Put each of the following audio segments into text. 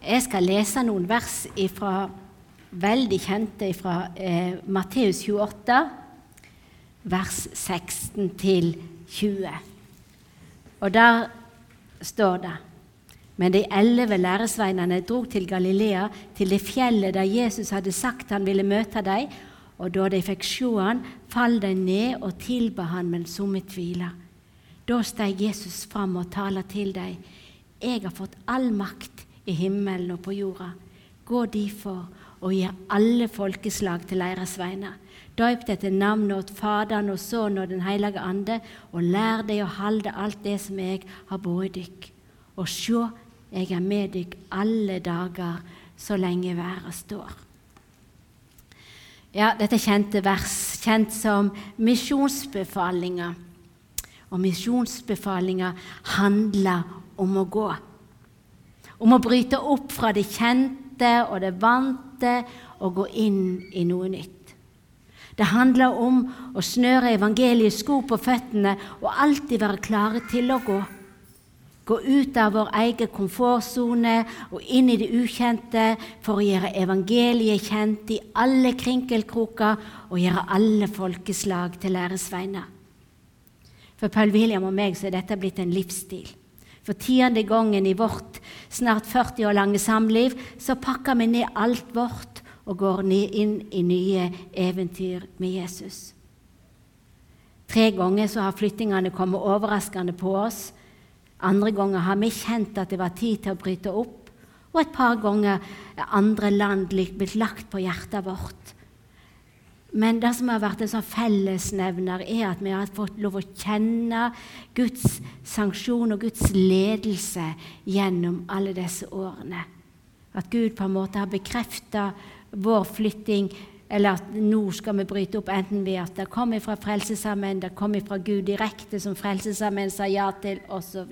Jeg skal lese noen vers ifra, veldig kjente fra eh, Matteus 28, vers 16 til 20. Og der står det Men de elleve læresveinene dro til Galilea, til det fjellet der Jesus hadde sagt han ville møte dem, og da de fikk se han, fall de ned og tilba han, men somme tvila. Da steg Jesus fram og talte til dem. Jeg har fått all makt i himmelen og på jorda. Gå derfor og gjør alle folkeslag til læresveiner. Døyp dette navnet åt Faderen og Sønnen og Den hellige ande, og lær deg å holde alt det som jeg har båret dykk. Og sjå, jeg er med dykk alle dager så lenge været står. Ja, dette er kjente vers, kjent som misjonsbefalinger. Og misjonsbefalinger handler om å gå. Om å bryte opp fra det kjente og det vante og gå inn i noe nytt. Det handler om å snøre evangeliets sko på føttene og alltid være klare til å gå. Gå ut av vår egen komfortsone og inn i det ukjente for å gjøre evangeliet kjent i alle krinkelkroker og gjøre alle folkeslag til læresveiner. For Paul William og meg så er dette blitt en livsstil. For tiende gangen i vårt snart 40 år lange samliv så pakker vi ned alt vårt og går inn i nye eventyr med Jesus. Tre ganger så har flyttingene kommet overraskende på oss. Andre ganger har vi kjent at det var tid til å bryte opp. Og et par ganger er andre land blitt lagt på hjertet vårt. Men det som har vært en sånn fellesnevner, er at vi har fått lov å kjenne Guds sanksjon og Guds ledelse gjennom alle disse årene. At Gud på en måte har bekrefta vår flytting, eller at nå skal vi bryte opp, enten ved at det kommer fra Frelsesarmeen, det kommer fra Gud direkte, som Frelsesarmeen sa ja til, osv.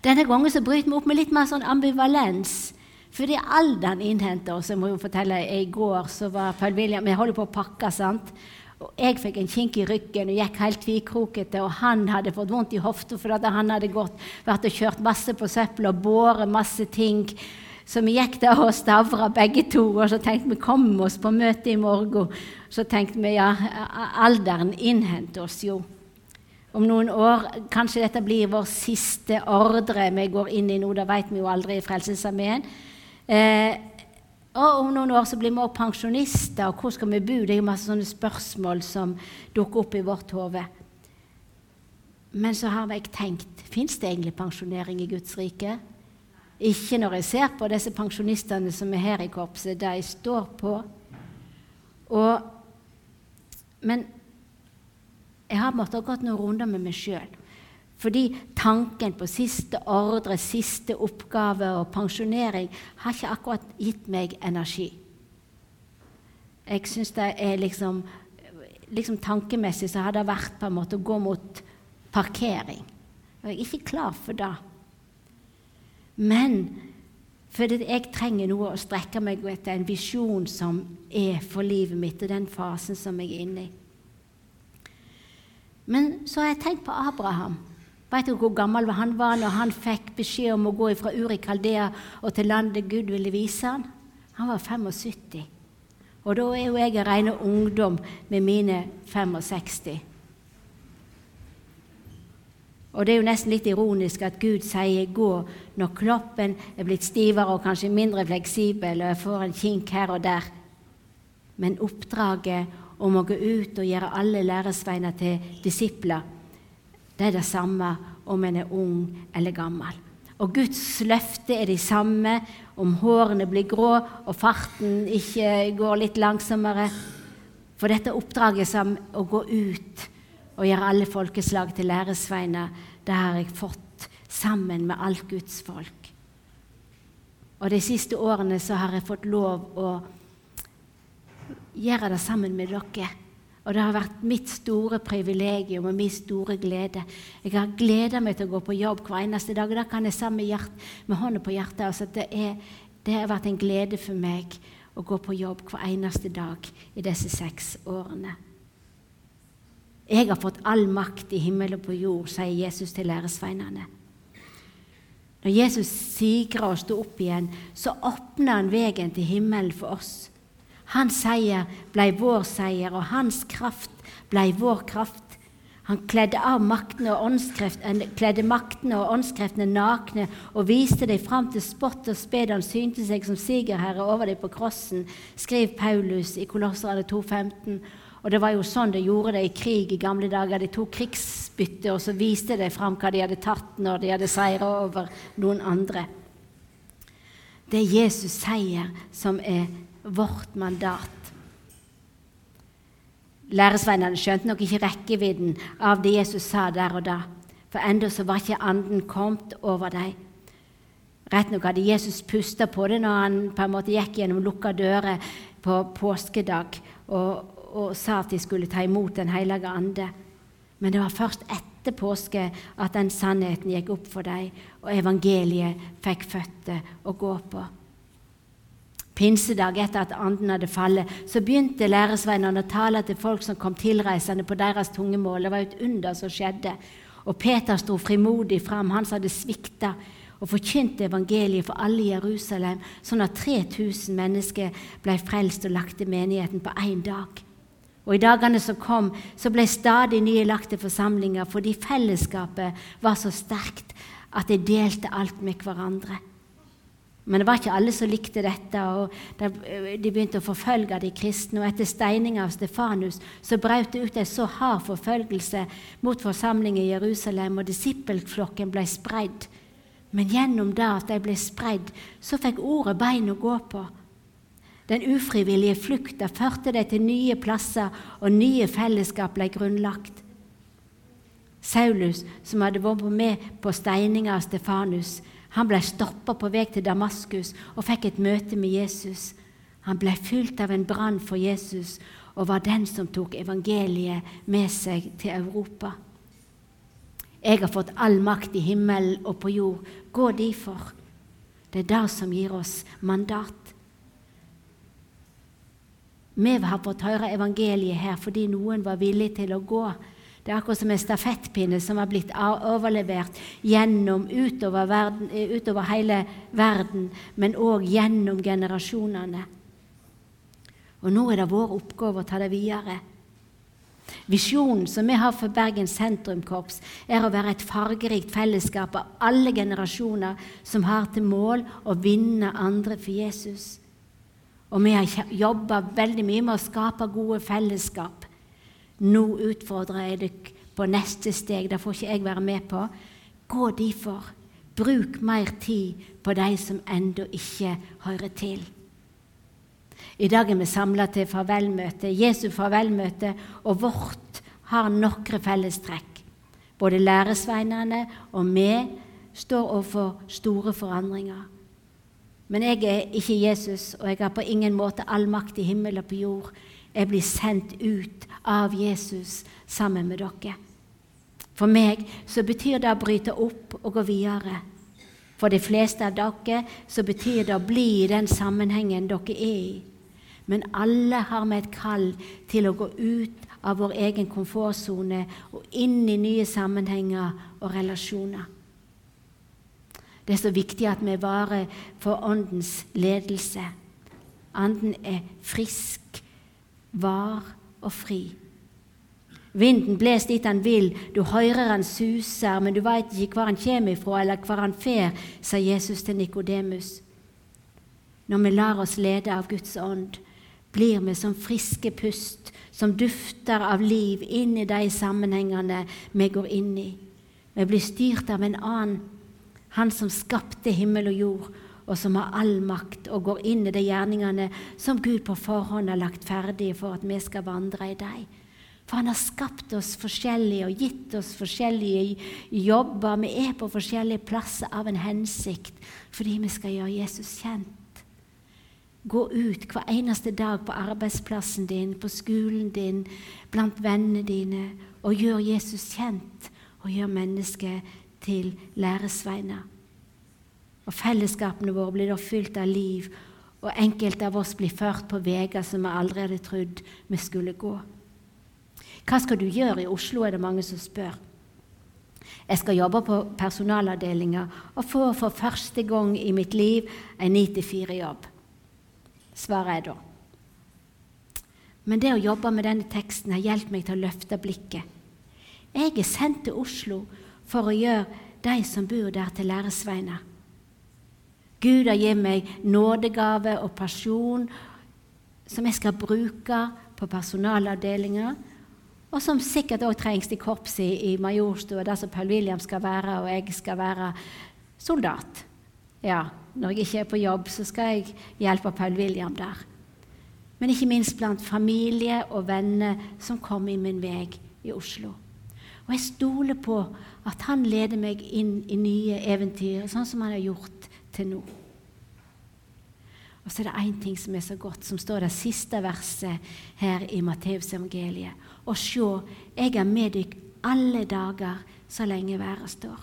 Denne gangen så bryter vi opp med litt mer sånn ambivalens. Fordi alderen innhenter oss. Jeg må jo fortelle, I går så var Paul William Vi holder på å pakke. sant? Og Jeg fikk en kink i ryggen og gikk helt tvikrokete. Og han hadde fått vondt i hofta fordi han hadde gått, vært og kjørt masse på søppel og båret masse ting. Så vi gikk der og stavra begge to, og så tenkte vi kom oss på møte i morgen. Så tenkte vi ja, alderen innhenter oss jo. Om noen år kanskje dette blir vår siste ordre vi går inn i nå. Det vet vi jo aldri i Frelsesarmeen. Eh, og om noen år så blir vi også pensjonister, og hvor skal vi bo? Det er masse sånne spørsmål som dukker opp i vårt hode. Men så har jeg tenkt fins det egentlig pensjonering i Guds rike? Ikke når jeg ser på disse pensjonistene som er her i korpset. De står på. Og, men jeg har måttet gått noen runder med meg sjøl. Fordi tanken på siste ordre, siste oppgave og pensjonering har ikke akkurat gitt meg energi. Jeg syns det er liksom, liksom Tankemessig så har det vært på en måte å gå mot parkering. Jeg er ikke klar for det. Men fordi jeg trenger noe å strekke meg etter, en visjon som er for livet mitt og den fasen som jeg er inne i. Men så har jeg tenkt på Abraham. Vet du hvor gammel han var når han fikk beskjed om å gå fra Uri Kaldea og til landet Gud ville vise han? Han var 75. Og da er jo jeg en ren ungdom med mine 65. Og det er jo nesten litt ironisk at Gud sier 'gå' når kroppen er blitt stivere og kanskje mindre fleksibel, og jeg får en kink her og der. Men oppdraget om å gå ut og gjøre alle læresveiner til disipler, det er det samme om en er ung eller gammel. Og Guds løfte er de samme om hårene blir grå og farten ikke går litt langsommere. For dette oppdraget som å gå ut og gjøre alle folkeslag til læresveiner, det har jeg fått sammen med alt Guds folk. Og de siste årene så har jeg fått lov å gjøre det sammen med dere. Og det har vært mitt store privilegium og min store glede. Jeg har gleda meg til å gå på jobb hver eneste dag. og Da kan jeg si med, med hånda på hjertet altså det, er, det har vært en glede for meg å gå på jobb hver eneste dag i disse seks årene. Jeg har fått all makt i himmel og på jord, sier Jesus til læresveinene. Når Jesus sigrer og står opp igjen, så åpner han veien til himmelen for oss. Hans seier ble vår seier, og hans kraft ble vår kraft. Han kledde av maktene og, og åndskreftene nakne og viste dem fram til spott og sped. Han synte seg som sigerherre over dem på krossen, skrev Paulus i Kolosserne 2,15. Og det var jo sånn de gjorde det i krig i gamle dager. De tok krigsbytte, og så viste de fram hva de hadde tatt når de hadde seira over noen andre. Det er Jesus' seier som er vårt mandat. Læresveinene skjønte nok ikke rekkevidden av det Jesus sa der og da, for enda så var ikke anden kommet over dem. Rett nok hadde Jesus pusta på det når han på en måte gikk gjennom lukka dører på påskedag. og og sa at de skulle ta imot Den hellige ande. Men det var først etter påske at den sannheten gikk opp for dem, og evangeliet fikk føtter å gå på. Pinsedag etter at anden hadde fallet, så begynte læresveinene å tale til folk som kom tilreisende på deres tungemål. Det var et under som skjedde. Og Peter sto frimodig fram, han som hadde svikta, og forkynte evangeliet for alle i Jerusalem, sånn at 3000 mennesker ble frelst og lagt til menigheten på én dag. Og I dagene som kom, så ble stadig nye lagt til forsamlinger fordi fellesskapet var så sterkt at de delte alt med hverandre. Men det var ikke alle som likte dette, og de begynte å forfølge de kristne. Og etter steininga av Stefanus så brøt det ut en så hard forfølgelse mot forsamlingen i Jerusalem, og disippelflokken ble spredd. Men gjennom det at de ble spredd, så fikk ordet bein å gå på. Den ufrivillige flukta førte dem til nye plasser, og nye fellesskap ble grunnlagt. Saulus, som hadde vært med på steininga av Stefanus, han ble stoppa på vei til Damaskus og fikk et møte med Jesus. Han ble fylt av en brann for Jesus og var den som tok evangeliet med seg til Europa. Jeg har fått all makt i himmelen og på jord. Gå derfor. Det er det som gir oss mandat. Vi har fått høre evangeliet her fordi noen var villig til å gå. Det er akkurat som en stafettpinne som har blitt overlevert gjennom utover, verden, eh, utover hele verden, men òg gjennom generasjonene. Og nå er det vår oppgave å ta det videre. Visjonen som vi har for Bergen sentrumkorps, er å være et fargerikt fellesskap av alle generasjoner som har til mål å vinne andre for Jesus. Og vi har jobba veldig mye med å skape gode fellesskap. Nå utfordrer jeg dere på neste steg. Det får ikke jeg være med på. Gå derfor. Bruk mer tid på de som ennå ikke hører til. I dag er vi samla til farvelmøte. Jesu farvelmøte og vårt har noen fellestrekk. Både læresveinene og vi står overfor store forandringer. Men jeg er ikke Jesus, og jeg har på ingen måte all makt i himmel og på jord. Jeg blir sendt ut av Jesus sammen med dere. For meg så betyr det å bryte opp og gå videre. For de fleste av dere så betyr det å bli i den sammenhengen dere er i. Men alle har vi et kall til å gå ut av vår egen komfortsone og inn i nye sammenhenger og relasjoner. Det er så viktig at vi varer for Åndens ledelse. Anden er frisk, var og fri. Vinden bles dit han vil, du hører han suser, men du veit ikke hvor han kommer ifra eller hvor han fer, sa Jesus til Nikodemus. Når vi lar oss lede av Guds ånd, blir vi som friske pust, som dufter av liv inn i de sammenhengene vi går inn i. Vi blir styrt av en annen han som skapte himmel og jord, og som har all makt og går inn i de gjerningene som Gud på forhånd har lagt ferdige for at vi skal vandre i dem. For han har skapt oss forskjellige og gitt oss forskjellige jobber. Vi er på forskjellige plasser av en hensikt fordi vi skal gjøre Jesus kjent. Gå ut hver eneste dag på arbeidsplassen din, på skolen din, blant vennene dine, og gjør Jesus kjent, og gjør mennesket til læresveiner. Og Fellesskapene våre blir da fylt av liv, og enkelte av oss blir ført på veier som vi aldri hadde trodd vi skulle gå. Hva skal du gjøre i Oslo, er det mange som spør. Jeg skal jobbe på personalavdelinga og få for første gang i mitt liv en 9-4-jobb, svarer jeg da. Men det å jobbe med denne teksten har hjulpet meg til å løfte blikket. Jeg er sendt til Oslo for å gjøre de som bor der, til læresveiner. Gud har gitt meg nådegave og pasjon som jeg skal bruke på personalavdelinga, og som sikkert òg trengs i korpset i Majorstua, der som Paul William skal være, og jeg skal være soldat. Ja, når jeg ikke er på jobb, så skal jeg hjelpe Paul William der. Men ikke minst blant familie og venner som kommer i min vei i Oslo. Og jeg stoler på at han leder meg inn i nye eventyr, sånn som han har gjort til nå. Og så er det én ting som er så godt, som står det siste verset her i Matteusevangeliet. Og se, jeg er med dykk alle dager så lenge været står.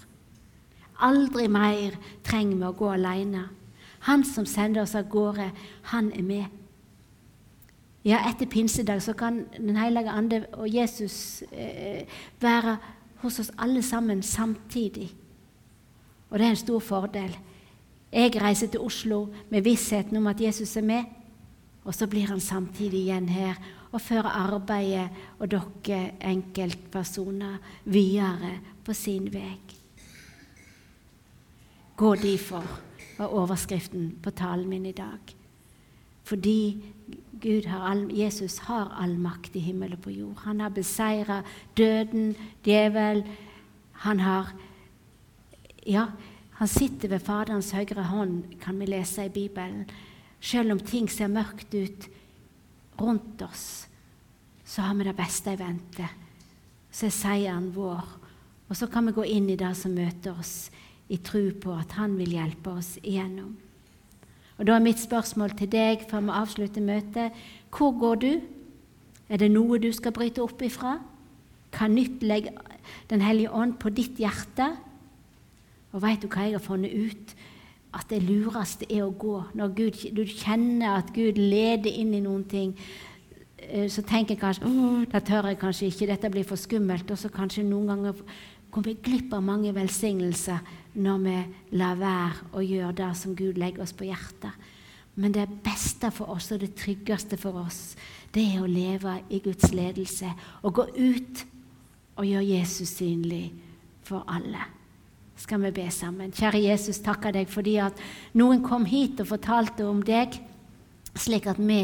Aldri mer trenger vi å gå alene. Han som sender oss av gårde, han er med. Ja, etter pinsedag så kan Den hellige ande og Jesus eh, være hos oss alle sammen samtidig. Og det er en stor fordel. Jeg reiser til Oslo med vissheten om at Jesus er med, og så blir han samtidig igjen her og fører arbeidet og dere enkeltpersoner videre på sin vei. Gå derfor, var overskriften på talen min i dag. Fordi har Jesus har all makt i himmel og på jord. Han har beseira døden, djevel. Han har Ja, han sitter ved Faderens høyre hånd, kan vi lese i Bibelen. Selv om ting ser mørkt ut rundt oss, så har vi det beste i vente. Så er seieren vår. Og så kan vi gå inn i det som møter oss, i tro på at Han vil hjelpe oss igjennom. Og Da er mitt spørsmål til deg før vi avslutter møtet hvor går du? Er det noe du skal bryte opp ifra? Hva nytt legger Den hellige ånd på ditt hjerte? Og veit du hva jeg har funnet ut? At det lureste er å gå. Når Gud, du kjenner at Gud leder inn i noen ting, eh, så tenker jeg kanskje det tør jeg kanskje ikke, dette blir for skummelt. Og så kanskje noen ganger kommer vi glipp av mange velsignelser når vi lar være å gjøre det som Gud legger oss på hjertet. Men det beste for oss og det tryggeste for oss, det er å leve i Guds ledelse og gå ut og gjøre Jesus synlig for alle. Skal vi be sammen? Kjære Jesus, takker deg fordi at noen kom hit og fortalte om deg, slik at vi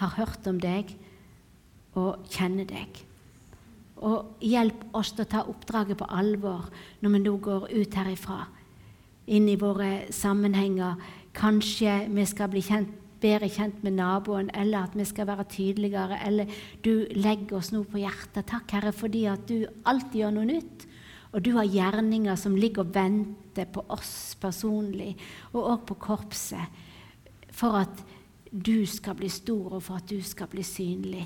har hørt om deg og kjenner deg. Og hjelp oss til å ta oppdraget på alvor når vi nå går ut herifra, inn i våre sammenhenger. Kanskje vi skal bli kjent, bedre kjent med naboen, eller at vi skal være tydeligere, eller du legger oss noe på hjertet. Takk, Herre, fordi at du alltid gjør noe nytt. Og du har gjerninger som ligger og venter på oss personlig, og òg på korpset, for at du skal bli stor, og for at du skal bli synlig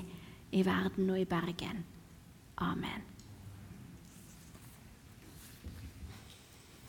i verden og i Bergen. Amen.